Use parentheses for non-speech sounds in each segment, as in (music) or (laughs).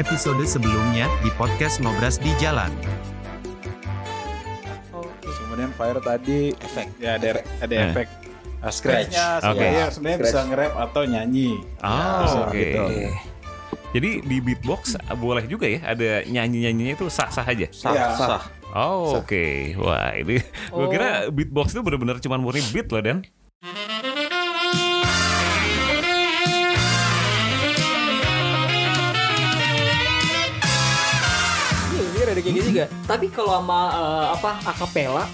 episode sebelumnya di podcast Ngobras di Jalan. Kemudian Fire tadi efek ya ada ada Eh. efek uh, scratch-nya Oke. supaya sebenarnya bisa Scratch. nge-rap atau nyanyi. Oh, Bisa oke. gitu. Jadi di beatbox uh, boleh juga ya ada nyanyi-nyanyinya itu sah-sah aja. Sah, Iya. sah. Oh, oke. Wah, ini gue kira beatbox itu benar-benar cuma murni beat loh, Dan. Ada kayak gitu juga. Tapi kalau sama eh, apa akapela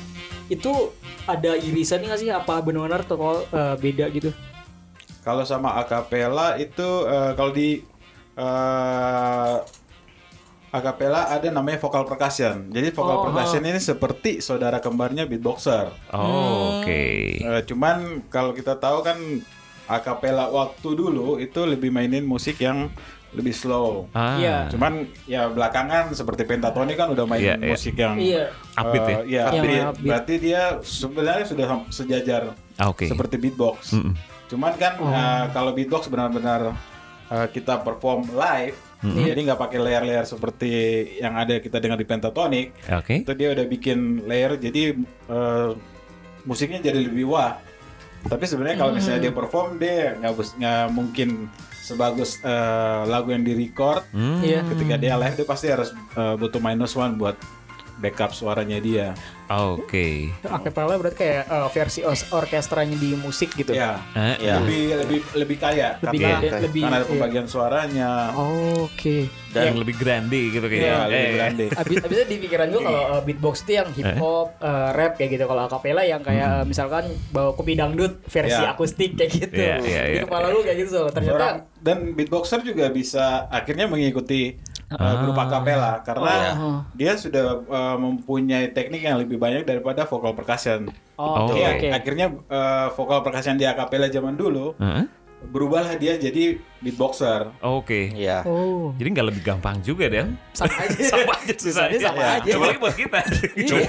itu ada irisannya nggak sih? Apa benar-benar atau eh, beda gitu? Kalau sama acapella itu uh, kalau di uh, acapella ada namanya vokal percussion. Jadi vokal Oh, percussion ini seperti saudara kembarnya beatboxer. Oh, oke. Uh, cuman kalau kita tahu kan acapella waktu dulu itu lebih mainin musik yang lebih slow. Ah, Iya. Cuman ya belakangan seperti Pentatonic kan udah main Iya, iya. musik yang Iya. Upbeat ya? uh, Iya, Yang upbeat. upbeat. Berarti dia sebenarnya sudah sejajar Ah, oke. seperti beatbox. Mm-mm. Cuman kan Oh. uh, kalau beatbox benar-benar uh, kita perform live, Iya. jadi nggak pakai layer-layer seperti yang ada kita dengar di Pentatonic. Oke. Itu dia udah bikin layer, jadi uh, musiknya jadi lebih wah. Tapi sebenarnya kalau misalnya dia perform dia nggak mungkin sebagus uh, lagu yang di record. Hmm. Iya. Ketika dia live dia pasti harus uh, butuh minus one buat backup suaranya dia. Oke. Akapela berarti kayak eh, versi orkestranya di musik gitu. Ya, Eh, Ya. lebih lebih lebih kaya Lebih karena, gede, lebih karena ada iya. pembagian suaranya. Oh, Oke. Dan lebih grande gitu Iya, kayaknya. lebih Eh, grande. (laughs) Abis, abisnya di pikiran gue kalau eh, beatbox itu yang hip hop, eh, rap kayak gitu. Kalau akapela yang kayak eh, misalkan bawa kopi dangdut versi Ya. akustik kayak gitu. Iya, iya, Di iya. kepala lu kayak gitu. Orang, Ternyata dan beatboxer juga bisa akhirnya mengikuti uh, Ah. grup acapella karena Oh. dia sudah uh, mempunyai teknik yang lebih banyak daripada vokal percussion. Oh, Oh. oke Jadi oke. akhirnya uh, vokal percussion di acapella zaman dulu Heeh. berubahlah dia jadi beatboxer. Oke. Iya. Oh, Jadi nggak lebih gampang juga, Dan. sama aja. (laughs) sama aja Susahnya sama Ya. aja. Coba lagi buat kita. (laughs) Cuma,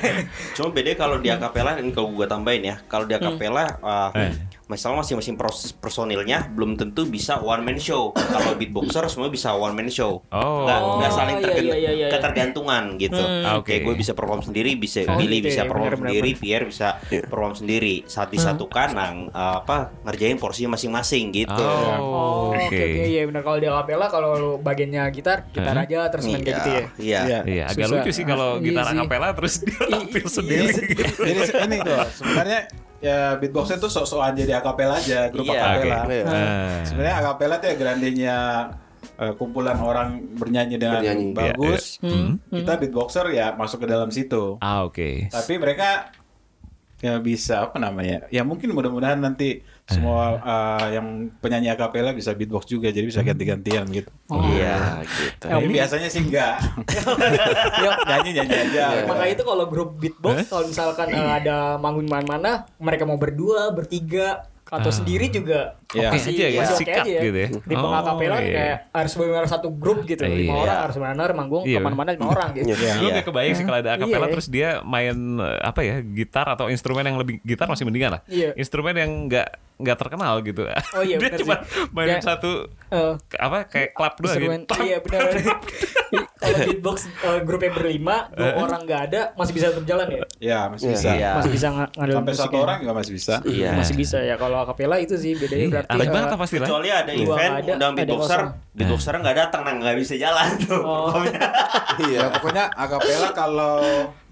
cuma beda kalau di akapela ini kalau gua tambahin ya. Kalau di akapela uh, Eh. Masalah masing-masing personilnya belum tentu bisa one man show. Kalau beatboxer semua bisa one man show. Oh. Nggak, nggak Oh, saling iya, tergen- iya, iya, iya. ketergantungan gitu. Hmm. Ah, oke. Kayak gue bisa perform sendiri, bisa Oh, Billy gitu bisa ya, perform benar, sendiri, Pierre bisa perform sendiri. Saat disatukan, nang uh, apa ngerjain porsinya masing-masing gitu. Oh, Oh, oke oke. oke iya benar kalau di akapela kalau lu bagiannya gitar, gitar Hah? aja terus main kayak gitu ya. Iya. Iya. Iya, agak Susah. lucu sih kalau Iya gitar sih. akapela terus dia (laughs) tampil sendiri. gitu. Jadi ini tuh sebenarnya ya beatboxer itu sok-sokan jadi acapella aja, grup Iya, acapella. oke. Iya. Ah. Sebenarnya acapella itu ya grandenya uh, kumpulan orang bernyanyi dengan Bernyanyi. bagus. Iya, iya. Hmm. Kita beatboxer ya masuk ke dalam situ. Ah, oke. Tapi mereka ya bisa apa namanya? Ya mungkin mudah-mudahan nanti semua uh, yang penyanyi acapella bisa beatbox juga jadi bisa ganti-gantian gitu. Oh. Iya, gitu. Eh, Tapi biasanya sih enggak. (laughs) nyanyi nyanyi aja. Makanya itu kalau grup beatbox kalau misalkan eh, ada manggung mana-mana, mereka mau berdua, bertiga atau sendiri juga Iya. Oke masih- aja ya, masih oke sikat aja ya. gitu ya. Di Oh, pengakapela iya. kayak harus benar satu grup gitu, Iya. lima orang harus benar manggung Iya. ke mana-mana lima orang gitu. Iya. Lu gak kebayang sih kalau ada akapela Iya. terus dia main eh, apa ya gitar atau instrumen yang lebih gitar masih mendingan lah. Iya. Instrumen yang nggak nggak terkenal gitu. Oh iya, (laughs) dia benar cuma sih. mainin satu ke- apa kayak klap doang instrumen gitu. iya benar (laughs) kalau beatbox eh, grupnya berlima dua orang nggak ada masih bisa tetap jalan ya Ya, masih bisa. Iya. masih bisa ng- ngadil Sampai satu orang juga masih bisa. Iya. masih bisa ya kalau akapela itu sih bedanya Iya, berarti eh, banget apa pasti lah. Kecuali ada event ada, undang ada beatboxer, beatboxer nggak datang, nah nggak bisa jalan tuh. Oh. Ya, pokoknya acapella kalau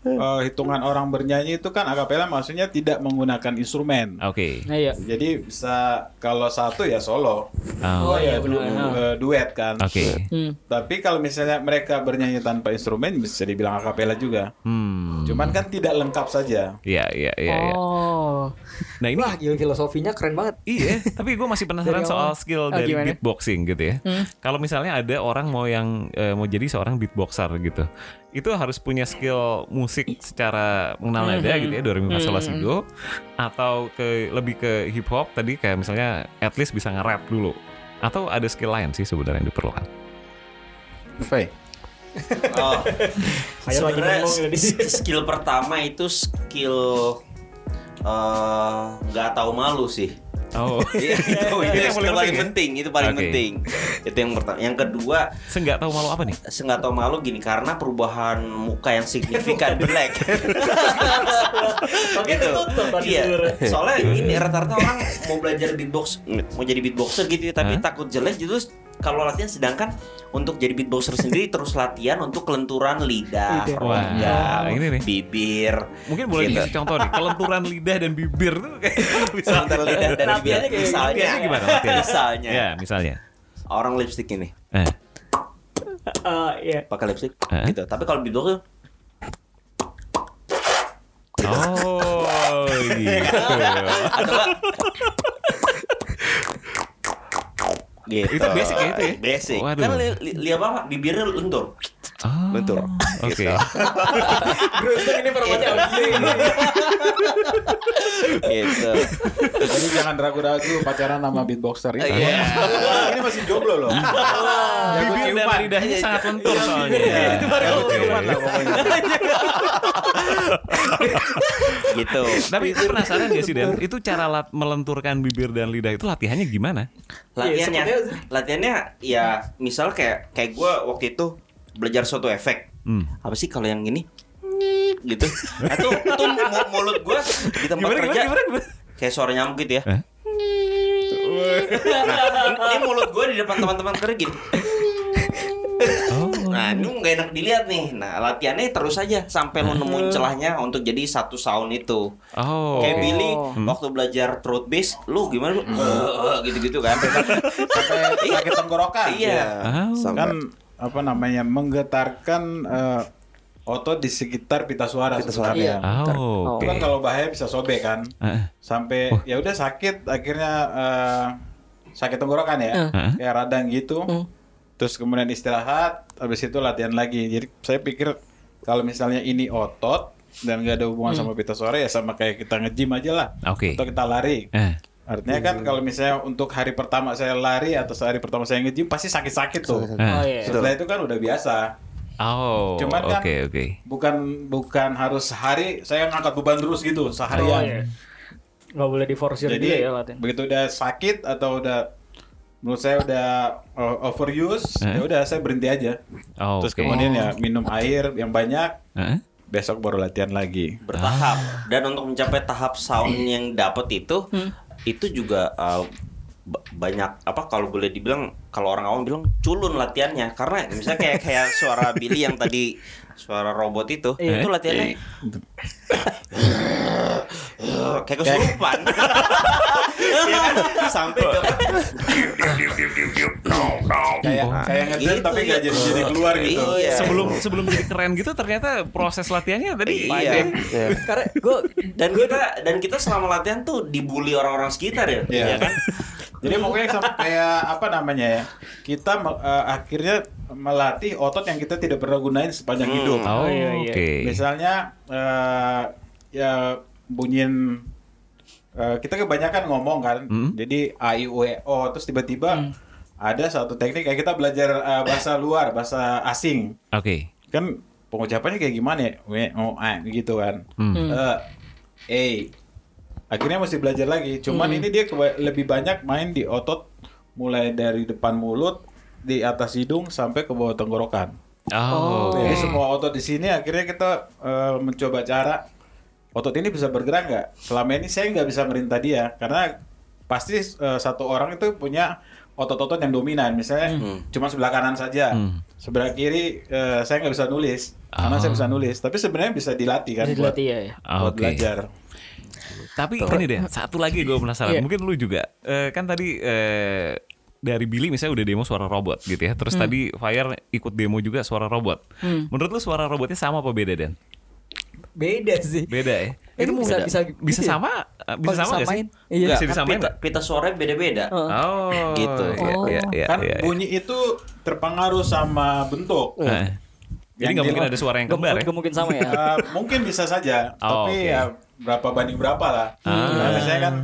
uh, hitungan orang bernyanyi itu kan acapella maksudnya tidak menggunakan instrumen. Oke. nah iya Jadi bisa kalau satu ya solo. Oh. Oh, iya, ya du- uh, duet kan. Oke. Hmm. Tapi kalau misalnya mereka bernyanyi tanpa instrumen bisa dibilang acapella juga. Hmm. Cuman kan tidak lengkap saja. Iya, iya, iya, iya. oh Nah, ini wah gila filosofinya keren banget Iya, tapi gue masih penasaran Dari soal skill Oh, dari gimana? beatboxing gitu ya. Hmm. Kalau misalnya ada orang mau yang eh, mau jadi seorang beatboxer gitu, itu harus punya skill musik secara mengenal nada Hmm. gitu ya, mi fa sol la si do, atau ke lebih ke hip hop tadi kayak misalnya at least bisa nge-rap dulu, atau ada skill lain sih sebenarnya yang diperlukan. Faye. Oh, (laughs) sebenarnya skill pertama itu skill eh, nggak tahu malu sih. Oh, (laughs) Iya, itu, itu yang skill paling paling penting ya? penting, itu paling Oke. penting. Itu yang pertama. Yang kedua, Seenggak tahu malu apa nih? nggak tahu malu gini karena perubahan muka yang signifikan black. (laughs) Oke, gitu. Iya. Soalnya ini rata-rata orang mau belajar beatbox, mau jadi beatboxer gitu, ya, tapi Hah? takut jelek gitu. kalau latihan sedangkan untuk jadi beatboxer sendiri terus latihan untuk kelenturan lidah, Lidah. Wah, rongga, ini nih. bibir. Mungkin boleh Gitu. dikasih contoh nih, kelenturan lidah dan bibir tuh kayak (laughs) bisa. Kelenturan lidah dan Latihannya kayak Misalnya, Latihannya gimana misalnya Ya, misalnya. orang lipstick ini Eh, Eh, iya. pakai lipstick Hah? gitu. Tapi kalau tuh Oh, gitu. (laughs) atau gitu. Itu basic ya itu ya? Basic. Waduh. Kan li, li, li apa? Bibirnya lentur. Oh, Lentur. Oke. (laughs) Beruntung ini formatnya audio ini. (laughs) gitu. Jadi jangan ragu-ragu pacaran sama beatboxer itu. Iya. Ini masih jomblo loh. Ya, gue Bibir dan lidahnya sangat lentur soalnya. Iya, Itu baru ciuman lah pokoknya. (laughs) gitu. Tapi itu penasaran gak sih Dan? Itu cara lat- melenturkan bibir dan lidah itu latihannya gimana? Latihannya, Iya, latihannya ya misal kayak kayak gue waktu itu belajar suatu efek. Hmm. Apa sih kalau yang ini? gitu. Itu itu mu- mulut gue di tempat Gimana, kerja gimana, gimana? kayak suara nyamuk gitu ya. Eh? Nah, ini mulut gue di depan teman-teman kerja gini. Oh. Nah, ini nggak enak dilihat nih. Nah, latihannya terus aja sampai lo nemuin celahnya untuk jadi satu sound itu. Oh. Kayak oke. Billy Hmm. waktu belajar throat bass, lu gimana lu? Eh, gitu-gitu kan. Sampai sakit tenggorokan. Iya. Oh. Kan apa namanya menggetarkan eh, otot di sekitar pita suara Pita suara. sebenarnya. Oh, Itu oke. kan kalau bahaya bisa sobek kan. Eh, Sampai ya udah sakit akhirnya eh, sakit tenggorokan ya. Heeh. Kayak radang gitu. Terus kemudian istirahat, habis itu latihan lagi. Jadi saya pikir kalau misalnya ini otot dan nggak ada hubungan sama pita suara ya sama kayak kita nge-gym aja lah. Oke. Atau kita lari. Eh. Artinya kan kalau misalnya untuk hari pertama saya lari atau hari pertama saya nge-gym pasti sakit-sakit tuh. Oh Eh. iya. Setelah itu kan udah biasa. Oh. Cuman kan Oke, oke. bukan bukan harus sehari saya ngangkat beban terus gitu Oh, seharian. iya. Nggak boleh diforsir Jadi juga ya latihan. begitu udah sakit atau udah menurut saya udah uh, overuse, Eh? ya udah saya berhenti aja. Oh, Terus oke. kemudian ya minum air yang banyak, Eh? besok baru latihan lagi. bertahap dan untuk mencapai tahap sound yang dapat itu itu juga uh, ba- banyak apa kalau boleh dibilang kalau orang awam bilang culun latihannya karena misalnya kayak kayak suara Billy yang tadi suara robot itu Iya. itu latihannya kayak kesurupan (laughs) ya kan sampai ke Kayak kayak ngedrum Gitu, tapi nggak iya. jadi jadi keluar gitu. Iya. Sebelum sebelum jadi keren gitu ternyata proses latihannya tadi Iya. Karena gue dan kita dan kita selama latihan tuh dibully orang-orang sekitar ya, Iya. ya kan? Jadi pokoknya sama kayak apa namanya ya? Kita uh, akhirnya melatih otot yang kita tidak pernah gunain sepanjang Hmm. hidup. Oh, iya, iya. oke. Misalnya eh, ya bunyiin eh, kita kebanyakan ngomong kan, Hmm. jadi a i u e o terus tiba-tiba ada satu teknik kayak kita belajar eh, bahasa luar, bahasa asing, Oke. kan pengucapannya kayak gimana ya, w o a gitu kan, Hmm. Eh, e, akhirnya mesti belajar lagi. Cuman ini dia lebih banyak main di otot mulai dari depan mulut di atas hidung sampai ke bawah tenggorokan. Oh, oke. Jadi semua otot di sini akhirnya kita eh, mencoba cara otot ini bisa bergerak nggak? Selama ini saya nggak bisa merintah dia karena pasti eh, satu orang itu punya otot-otot yang dominan. Misalnya cuma sebelah kanan saja, Hmm. sebelah kiri eh, saya nggak bisa nulis karena Oh. saya bisa nulis. Tapi sebenarnya bisa dilatih kan Bisa buat, dilatih ya, ya. buat Oke. belajar. Tapi ini deh, satu lagi gue penasaran. Iya. Mungkin lu juga Eh, kan tadi eh, dari Billy misalnya udah demo suara robot gitu ya. Terus tadi Fire ikut demo juga suara robot. Hmm. Menurut lu suara robotnya sama apa beda Dan? Beda sih. Beda ya? Ini bisa beda. bisa Bisa gitu ya? sama? Eh, Bisa Oh, sama gak sih? disamain? Iya. Bisa disamain pita, pita suaranya beda-beda. Oh. Oh, Gitu. Iya, Oh. iya, iya, kan iya, iya. bunyi itu terpengaruh sama bentuk. Eh, Jadi nggak mungkin ada suara yang Gak kembar ya? mungkin sama ya. (laughs) Eh, mungkin bisa saja, Oh, tapi oke. ya berapa banding berapa lah. Ah. Karena saya kan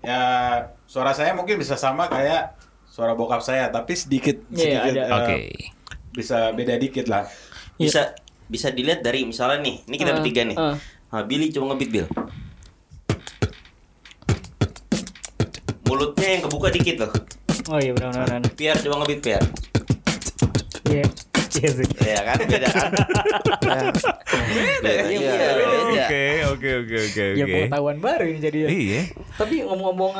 ya suara saya mungkin bisa sama kayak suara bokap saya, tapi sedikit Iya, sedikit ada. eh, Oke. bisa beda dikit lah. Bisa bisa dilihat dari misalnya nih, ini kita Eh, bertiga nih. eh. Nah, Billy coba ngebeat Bill. Mulutnya yang kebuka dikit loh. Oh iya benar benar. benar. Pier coba ngebeat Pier. Iya. Iya. Iya kan beda kan? beda. Iya. Oke, oke, oke, oke, Ya oke. pengetahuan baru ini jadinya. Iya. Tapi ngomong-ngomong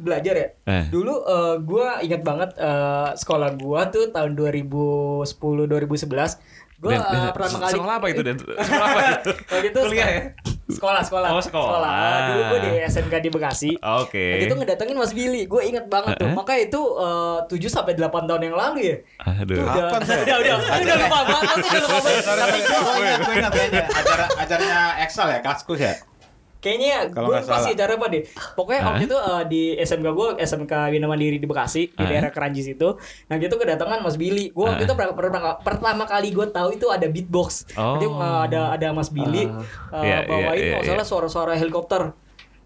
belajar ya. Eh. Dulu eh, gua ingat banget eh, sekolah gua tuh tahun 2010 2011 gua Dan- dan- eh, pertama kali Sekolah apa itu dan (laughs) sekolah apa itu? Waktu itu Kuliah ya? Sekolah, sekolah. Oh, sekolah. Dulu gua di SMK di Bekasi. Oke. Waktu itu ngedatengin Mas Billy, gue inget banget tuh. Eh, eh. Maka itu eh, 7 sampai 8 tahun yang lalu ya. Aduh. Udah, Sir? (laughs) udah, udah, udah lupa banget, udah lupa banget. Tapi Gue ingat, gue ingat acara acaranya Excel ya, Kaskus ya. Kayaknya Kalau gue nggak pasti cara apa deh. Pokoknya waktu itu eh, di SMK gue, SMK Bina Mandiri di Bekasi, di Ah. daerah Keranji situ. Nah gitu kedatangan Mas Billy. Gue waktu itu per- per- pertama kali gue tahu itu ada beatbox. Oh. Jadi eh, ada ada Mas Billy eh, Iya, bawain iya, kalau iya, salah suara-suara helikopter.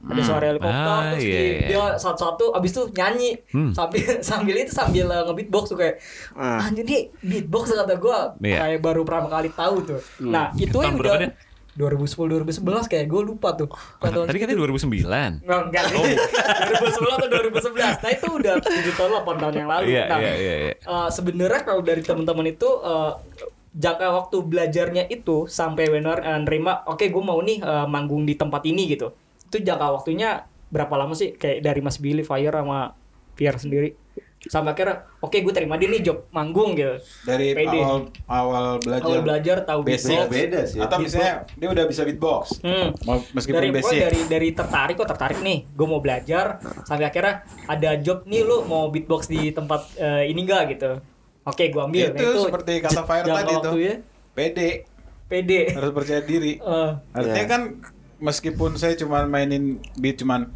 Ada suara helikopter Ah, terus iya, di- iya. dia satu-satu abis itu nyanyi Hmm. sambil (laughs) sambil itu sambil uh, nge-beatbox tuh kayak Ah. anjir nih beatbox kata gue Iya. kayak baru pertama kali tahu tuh. Nah, itu Tahun yang udah? 2010 2011 kayak gue lupa tuh. Tahun-tahun Tadi katanya 2009. Enggak, enggak sih. 2010 atau 2011. Nah, itu udah 7 tahun 8 tahun yang lalu. Iya, nah, iya, iya, iya. eh, sebenarnya kalau dari teman-teman itu eh, jangka waktu belajarnya itu sampai benar eh, nerima oke gue mau nih eh, manggung di tempat ini gitu. Itu jangka waktunya berapa lama sih? Kayak dari Mas Billy, Fire sama Pierre sendiri. Sampai akhirnya oke gue terima dia nih job manggung gitu. Dari Pede. awal awal belajar, Awal belajar tahu basic, beatbox. beda sih. Atau misalnya dia udah bisa beatbox, Hmm. meskipun dari basic. dari dari tertarik kok tertarik nih gue mau belajar sampai akhirnya ada job nih lu mau beatbox di tempat eh, ini enggak gitu oke gue ambil itu, Nah, seperti kata Fire tadi tuh, waktunya pede, pede harus percaya diri. Eh, Artinya Iya. kan meskipun saya cuma mainin beat cuman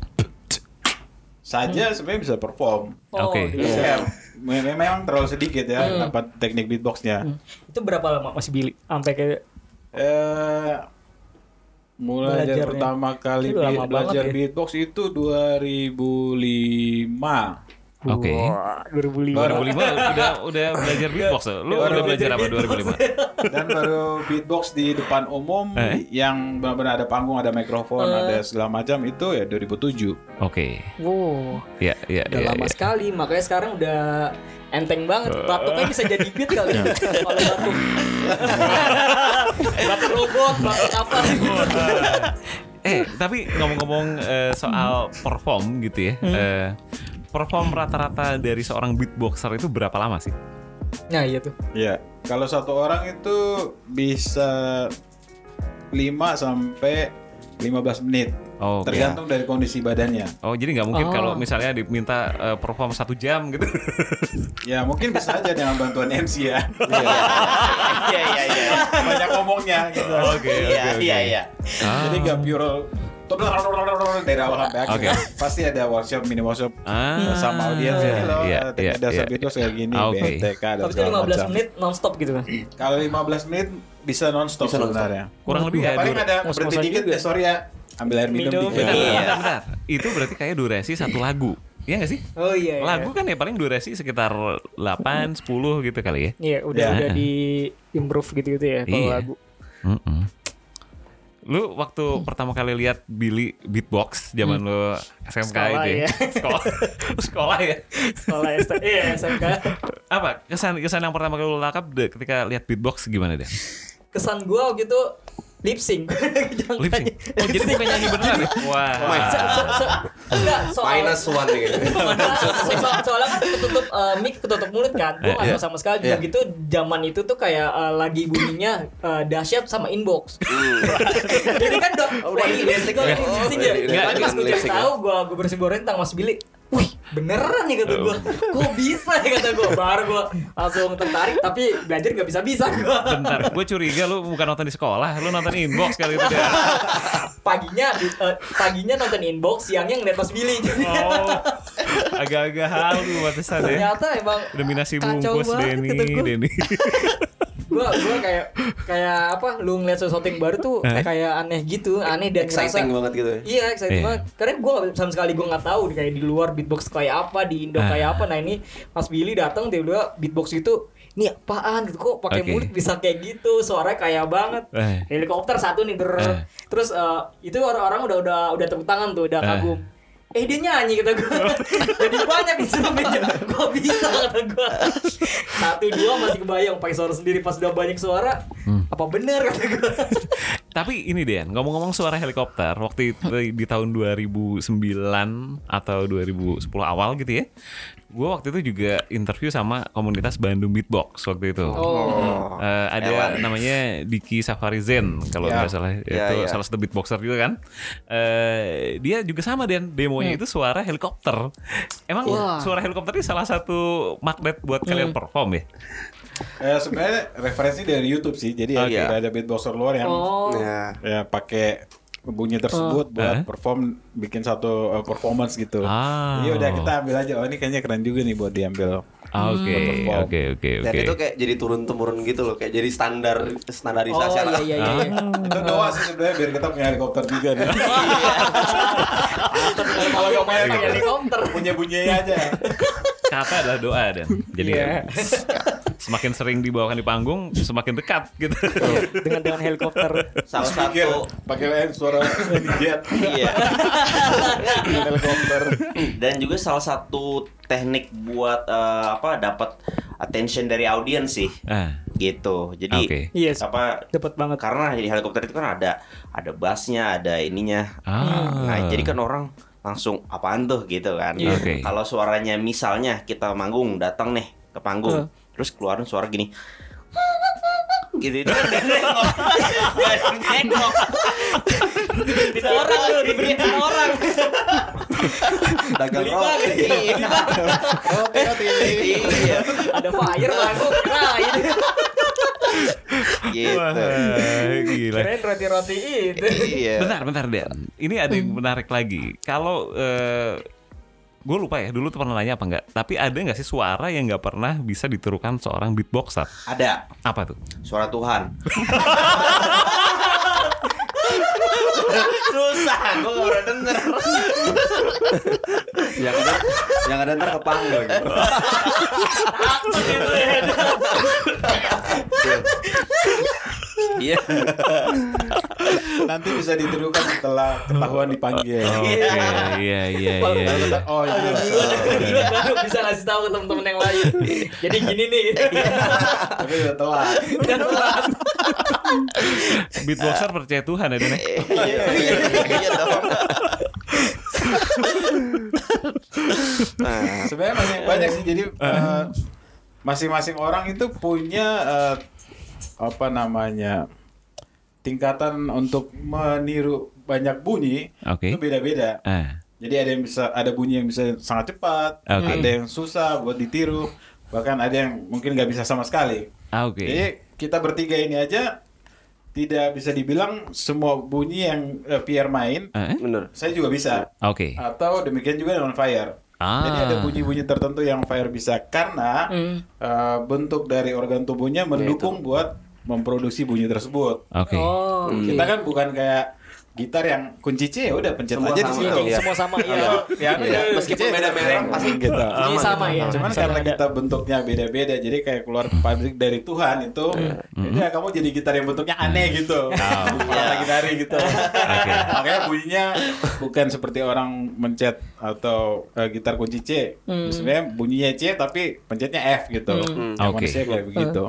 saja sebenarnya bisa perform. oh, Oke. gitu. Saya me- memang terlalu sedikit ya Hmm. apa teknik beatboxnya. itu berapa lama masih Billy sampai kayak Eh mulai dari pertama kali Itu lama be- belajar ya. beatbox itu 2005. Oke. wah, 2005 2005 udah udah belajar beatbox tuh. Lu Baru udah belajar apa belajar 2005? Dan baru beatbox di depan umum Eh? yang benar-benar ada panggung, ada mikrofon, Eh. ada segala macam itu ya 2007. Oke. wow Ya, ya, udah ya. lama ya. sekali makanya sekarang udah enteng banget batuknya bisa jadi beat kali kalau batuk batuk robot batuk apa Eh, tapi ngomong-ngomong eh, soal perform gitu ya. eh, perform rata-rata dari seorang beatboxer itu berapa lama sih? nah iya tuh Ya, kalau satu orang itu bisa 5 sampai 15 menit. Oh, Tergantung dari kondisi badannya. Oh, jadi nggak mungkin Oh. kalau misalnya diminta eh, perform satu jam gitu. (laughs) Ya, mungkin bisa aja dengan bantuan MC ya. (laughs) Iya iya iya. Banyak ngomongnya gitu. Oke, Iya oke, oke. iya iya. Jadi gak pure dari awal sampai akhir. Oke. Pasti ada workshop, mini workshop Ah, sama audiens. Iya, eh, teknik iya, dasar iya. beatbox kayak gini, Ah, oke. BTK dan tapi itu segala 15 macam. menit nonstop gitu kan Kalau 15 menit bisa non-stop Bisa non-stop. sebenarnya. Kurang lebih Ya, ya. paling ada berhenti dikit, eh, sorry ya. Ambil air minum, Minum, dikit. Bentar, Iya. bentar, bentar. Itu berarti kayak durasi satu lagu. Iya gak sih? oh iya, iya. Lagu kan ya paling durasi sekitar 8, 10 gitu kali ya. Iya, udah Ya. udah di improve gitu-gitu ya kalau Iya. lagu. Mm-mm. Lu waktu pertama kali lihat Billy beatbox zaman lu SMK Sekolah itu ya. ya. (laughs) Sekolah. (laughs) Sekolah ya. Sekolah S iya, SMK. Apa kesan kesan yang pertama kali lu lakap ketika lihat beatbox gimana deh? Kesan gua waktu itu lip sync. (laughs) Jangan- Lip sync. Oh, jadi bukan nyanyi beneran ya? Wah. So, so, so, enggak, soal Minus one gitu. (laughs) so, so- soalnya kan ketutup eh, mic ketutup mulut kan gue iya. tahu sama sekali udah gitu zaman itu tuh kayak eh, lagi bunyinya eh, dahsyat sama inbox (laughs) jadi kan udah Oh, wah udah lip sync gue lip sync udah Nggak, Tapi pas gue tahu gue gue bersih tentang Mas Billy wih beneran nih kata gue kok bisa ya kata gue baru gue langsung tertarik tapi belajar gak bisa bisa gue Bentar, gue curiga lu bukan nonton di sekolah, lu nonton inbox kali itu deh. paginya eh, paginya nonton inbox siangnya ngeliat Mas Billy Oh, agak-agak halu batasan ya. ternyata emang Dominasi bungkus Denny. Denny. Gua gua kayak kayak apa lu ngeliat sesuatu yang baru tuh Eh? kayak aneh gitu aneh dan Exciting ngerasa banget gitu ya. iya exciting Iya. banget karena gua sama sekali gua nggak tahu kayak di luar beatbox kayak apa di Indo Ah. kayak apa nah ini Mas Billy datang tiba-tiba beatbox itu ini apaan gitu kok pakai Oke. mulut bisa kayak gitu suaranya kayak banget Eh. helikopter satu nih ber Eh. terus eh, itu orang-orang udah udah udah tepuk tangan tuh udah Eh. kagum eh dia nyanyi kata gue (laughs) jadi banyak instrumennya gue bisa kata gue satu dua masih kebayang pakai suara sendiri pas udah banyak suara apa bener kata gue (laughs) Tapi ini deh, ngomong-ngomong suara helikopter, waktu itu di tahun 2009 atau 2010 awal gitu ya. Gue waktu itu juga interview sama komunitas Bandung Beatbox waktu itu. oh Eh, ada namanya Diki Safari Zen kalau Ya. nggak salah itu Ya, ya. salah satu beatboxer juga kan. Eh, dia juga sama dan demonya itu suara helikopter. Emang Wah. suara helikopter ini salah satu magnet buat kalian perform ya? Eh, sebenarnya referensi dari YouTube sih. Jadi Oh, ya, iya. ada beatboxer luar yang oh Ya. ya pakai bunyi tersebut buat Eh? perform bikin satu uh, performance gitu. Ah. Iya udah kita ambil aja. Oh ini kayaknya keren juga nih buat diambil. Ah, Oke, Perform. oke, oke, Dan oke. itu kayak jadi turun temurun gitu loh, kayak jadi standar oh standarisasi iya anak. iya iya iya. (laughs) Itu doa sih sebenarnya biar kita punya helikopter juga nih. (laughs) kalau nggak mau pakai helikopter punya bunyinya aja. Kata adalah doa dan jadi Iya. (laughs) semakin sering dibawakan di panggung, semakin dekat gitu. dengan dengan helikopter Salah satu pakai lain suara jet. Iya. helikopter. Dan juga salah satu teknik buat eh, apa dapat attention dari audiens sih. Ah, Gitu. Jadi Oke. Yes. apa dapat banget karena jadi helikopter itu kan ada ada bassnya, ada ininya. ah. Nah, jadi kan orang langsung apaan tuh gitu kan. Iya. Oke. Kalau suaranya misalnya kita manggung datang nih ke panggung, terus keluarin suara gini. (laughs) gitu itu kan dia nengok. Dia nengok. di orang orang Dagang roti. oke. Iya. ada fire manggung kirain Gitu. Gila. kirain roti-roti itu Iya. Bentar, bentar Dan. Ini ada yang menarik lagi. Kalau gue lupa ya, dulu tuh pernah nanya apa enggak. Tapi ada nggak sih suara yang nggak pernah bisa ditirukan seorang beatboxer? Ada Apa tuh? suara Tuhan. (laughs) Susah, gue gak pernah denger. yang ada yang ada ntar kepanggil gitu. Iya. Nanti bisa ditirukan setelah ketahuan dipanggil. Oke, iya, iya, iya. Oh iya. Ini baru bisa ngasih tahu ke teman-teman yang lain jadi gini nih Tapi udah telat. udah telat Beatboxer percaya Tuhan ya, Dan. ya? Iya dong. Nah, Sebenarnya banyak, banyak sih. Jadi eh, masing-masing orang itu punya eh, apa namanya tingkatan untuk meniru banyak bunyi Oke. itu beda-beda. Ah, Jadi ada yang bisa ada bunyi yang bisa sangat cepat, Oke. ada yang susah buat ditiru, bahkan ada yang mungkin nggak bisa sama sekali. ah, oke. Jadi kita bertiga ini aja tidak bisa dibilang semua bunyi yang eh, Pierre main, Eh? Saya juga bisa. Oke. Atau demikian juga dengan Fire. Ah. Jadi ada bunyi-bunyi tertentu yang Fire bisa karena eh, bentuk dari organ tubuhnya mendukung buat memproduksi bunyi tersebut. Oke. oh Kita kan bukan kayak gitar yang kunci C ya udah pencet Semua aja di sama. situ. Iya. semua sama ya Atau piano ya Meskipun beda merek, pasti gitu. Ini sama ya Cuman Sama karena ada. kita bentuknya beda-beda, jadi kayak keluar pabrik dari Tuhan itu, ya kamu jadi gitar yang bentuknya aneh gitu, Orang lagi nari gitu. Oke. Makanya bunyinya bukan seperti orang mencet atau eh, gitar kunci C, sebenarnya bunyinya C tapi pencetnya F gitu. Yang Oke. manusia kayak begitu.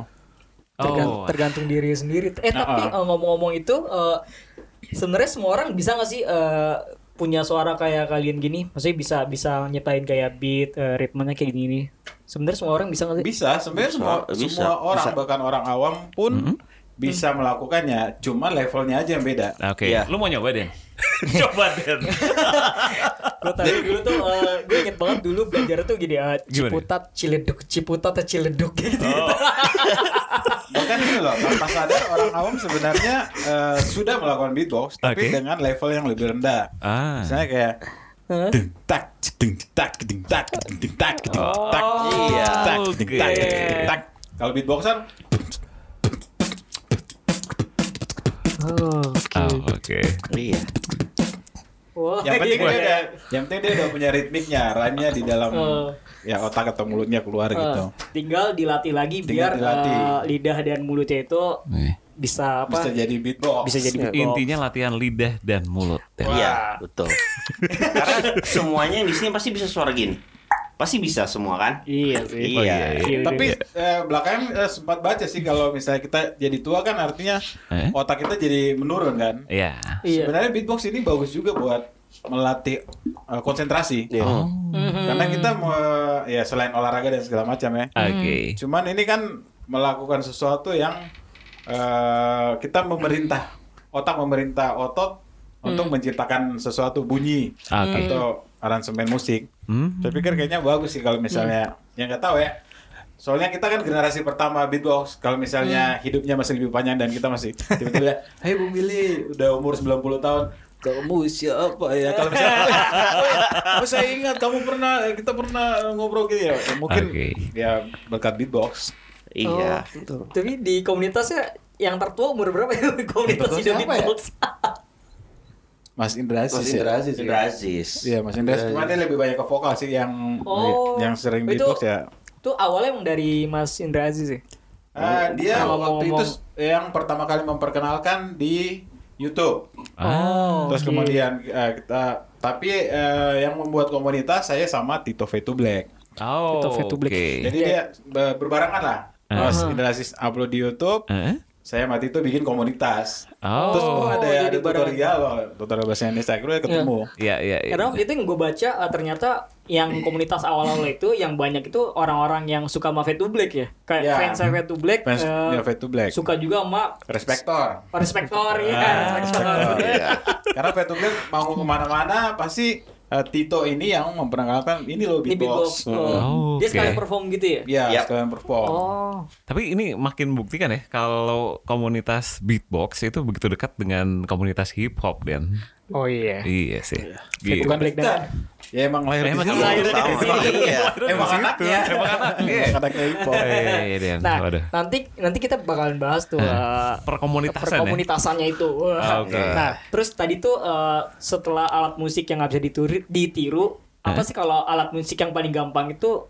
Tergan- Oh. tergantung diri sendiri. Eh tapi Uh-uh. eh, ngomong-ngomong itu eh, sebenarnya semua orang bisa nggak sih eh, punya suara kayak kalian gini? Maksudnya bisa bisa nyiptain kayak beat, eh, ritmenya kayak gini. Sebenarnya semua orang bisa nggak sih? Bisa, sebenarnya semua bisa, semua orang bisa. bahkan orang awam pun bisa melakukannya, cuma levelnya aja yang beda. Oke. Iya. Lu mau nyoba, Den? (laughs) Coba, Den. (laughs) Gue tadi dulu tuh eh, gue inget banget dulu belajar tuh gini Gimana? ciputat, ciledug, ciputat, atau ciledug gitu. (laughs) Bahkan ini loh, tanpa sadar orang awam sebenarnya eh, sudah melakukan beatbox, tapi Oke. dengan level yang lebih rendah. Ah. Misalnya kayak deng tak deng tak deng tak deng tak deng tak iya. tak Oke. Kalau beatboxer Oh, Oh, oke. Iya. Wah, yang penting iya. dia udah yang penting dia udah punya ritmiknya, rhyme-nya di dalam Oh. ya otak atau mulutnya keluar Eh, gitu. tinggal dilatih lagi Tinggal biar dilatih. eh, lidah dan mulutnya itu Oke. bisa apa? bisa jadi beatbox. Bisa jadi beatbox. Intinya latihan lidah dan mulut. Dan Iya, betul. (laughs) Karena semuanya yang di sini pasti bisa suara gini. Pasti bisa semua kan? Iya sih. (laughs) Oh, iya. iya, Iya, Tapi iya. eh, belakangan eh, sempat baca sih kalau misalnya kita jadi tua kan artinya Eh? otak kita jadi menurun kan. Iya. Iya. Sebenarnya beatbox ini bagus juga buat melatih eh, konsentrasi. Iya. Oh, Karena kita mau ya selain olahraga dan segala macam ya. Oke. Cuman ini kan melakukan sesuatu yang eh, kita memerintah otak memerintah otot untuk menciptakan sesuatu bunyi Oke. atau aransemen musik. Hmm. Saya pikir kayaknya bagus sih kalau misalnya yang nggak tahu ya. Soalnya kita kan generasi pertama beatbox. Kalau misalnya hidupnya masih lebih panjang dan kita masih (laughs) tiba-tiba, "Hai Bung Billy, udah umur 90 tahun, kamu siapa ya?" Kalau misalnya, (laughs) "Oh, saya ingat kamu pernah kita pernah ngobrol gitu ya." Mungkin Oke. ya berkat beatbox. Iya. Oh, Tapi di komunitasnya yang tertua umur berapa ya (laughs) komunitas hidup siapa ya? Mas Indra Aziz Mas ya? Indra Aziz ya. Indra Aziz. Iya, Mas Indra. Cuma dia lebih banyak ke vokal sih yang Oh. yang sering Itu- beatbox ya. Itu awalnya emang dari Mas Indra Aziz ya? Ah, dia Kalau waktu itu ngomong- yang pertama kali memperkenalkan di YouTube. Oh. Terus oke. kemudian eh, kita tapi eh, yang membuat komunitas saya sama Tito V2 Black. Oh. Itu Fade to Black. Oke. Jadi dia be- berbarengan lah. Mas Uh-huh. Indra Aziz upload di YouTube, Eh? Saya sama Tito bikin komunitas. Oh. Terus oh, ada ada tutorial loh, tutorial bahasa Indonesia. Akhirnya ketemu. Iya, iya, iya. Karena itu yang gue baca eh, ternyata yang komunitas awal-awal itu yang banyak itu orang-orang yang suka sama Fade to Black ya. Kayak Ya. fans Fade to Black Fans eh, ya, V2 Black. suka juga sama Respektor. Respektor ya, Ah, Respektor. Iya. Karena V2 Black mau ke mana-mana pasti eh, Tito ini yang memperkenalkan ini loh Ini beatbox. beatbox. Oh. Oh, Dia oke. sekalian perform gitu ya? Iya, Yap. sekalian perform. Oh. Tapi ini makin buktikan ya kalau komunitas beatbox itu begitu dekat dengan komunitas hip hop dan Oh iya. iya sih. Gitu. Gitu. Bukan dekat. Ya emang lahir di Emang situ. lahir di Sama. Iya. Emang anaknya. Emang anaknya. Emang anaknya hip hop. Iya, iya, iya. Nah, nanti nanti kita bakalan bahas tuh eh, Perkomunitasan ya. perkomunitasannya itu. Ah, oke. Nah, terus tadi tuh eh, setelah alat musik yang nggak bisa ditiru, ditiru apa sih kalau alat musik yang paling gampang itu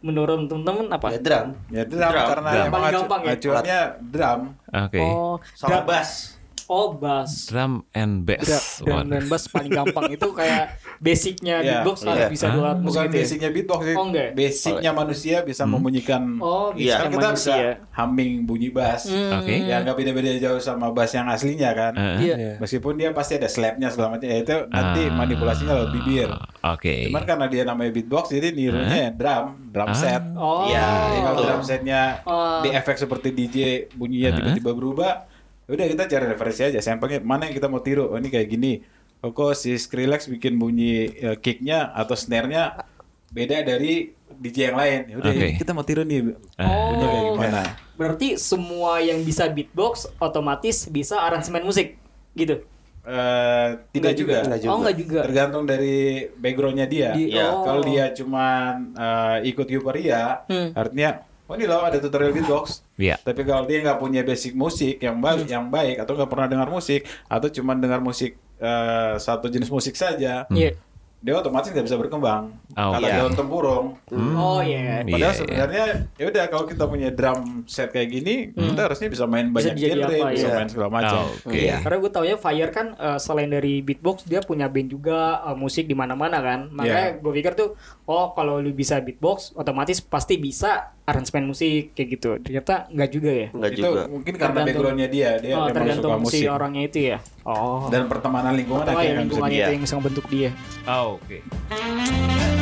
menurut temen-temen apa? Ya drum. Ya drum, Drum. karena Drum. emang Paling acu- gampang ya? acuannya drum. Oke. Oh, Sama bass. Oh, bass. Drum and bass. Drum, drum dan bass paling gampang itu kayak basicnya Iya, beatbox iya. harus bisa dua alat musik Bukan gitu ya? basicnya beatbox sih. Oh, enggak. Basicnya manusia bisa membunyikan. Oh, Iya. Kan bisa kita manusia. bisa humming bunyi bass. Hmm. Oke. Ya nggak beda-beda jauh sama bass yang aslinya kan. Eh, Iya. Meskipun dia pasti ada slapnya segala macam. Ya itu nanti Ah. manipulasinya lewat bibir. Oke. Cuman karena dia namanya beatbox jadi nirunya ya drum, drum Ah. set. Oh. Iya, Jadi kalau Betul. drum setnya Oh. di efek seperti DJ bunyinya tiba-tiba berubah, udah kita cari referensi aja. Sampelnya mana yang kita mau tiru? Oh ini kayak gini. Oh kok si Skrillex bikin bunyi eh, kicknya atau snare-nya beda dari DJ yang lain. Ya udah Oke. kita mau tiru nih. Ah. Bunyinya kayak Oh. gimana? Berarti semua yang bisa beatbox otomatis bisa aransemen musik gitu. Eh, tidak juga. Juga. Oh, enggak juga. Tergantung dari backgroundnya dia. Di- Iya. oh. Kalau dia cuman eh, ikut Euphoria, Hmm. artinya oh ini loh ada tutorial beatbox. Iya. Tapi kalau dia nggak punya basic musik yang baik, Hmm. yang baik atau nggak pernah dengar musik atau cuma dengar musik eh, satu jenis musik saja, Iya. dia otomatis nggak bisa berkembang. Oh, Kata iya. daun tempurung. Oh iya. Iya, Padahal iya. sebenarnya ya udah kalau kita punya drum set kayak gini, kita harusnya bisa main Hmm. Bisa banyak genre, apa, bisa iya. main segala macam. Oh, Oke. Iya. Karena gue tau ya Fire kan eh, selain dari beatbox dia punya band juga eh, musik di mana-mana kan. Makanya Iya. gue pikir tuh oh kalau lu bisa beatbox otomatis pasti bisa aransemen musik kayak gitu. Ternyata nggak juga ya. Enggak itu juga. mungkin karena Tergantung- backgroundnya dia, dia oh, memang suka tergantung si musik orangnya itu ya. Oh. dan pertemanan lingkungan Oh ya akhirnya bisa lingkungannya itu yang bisa membentuk dia. Oh, Oke.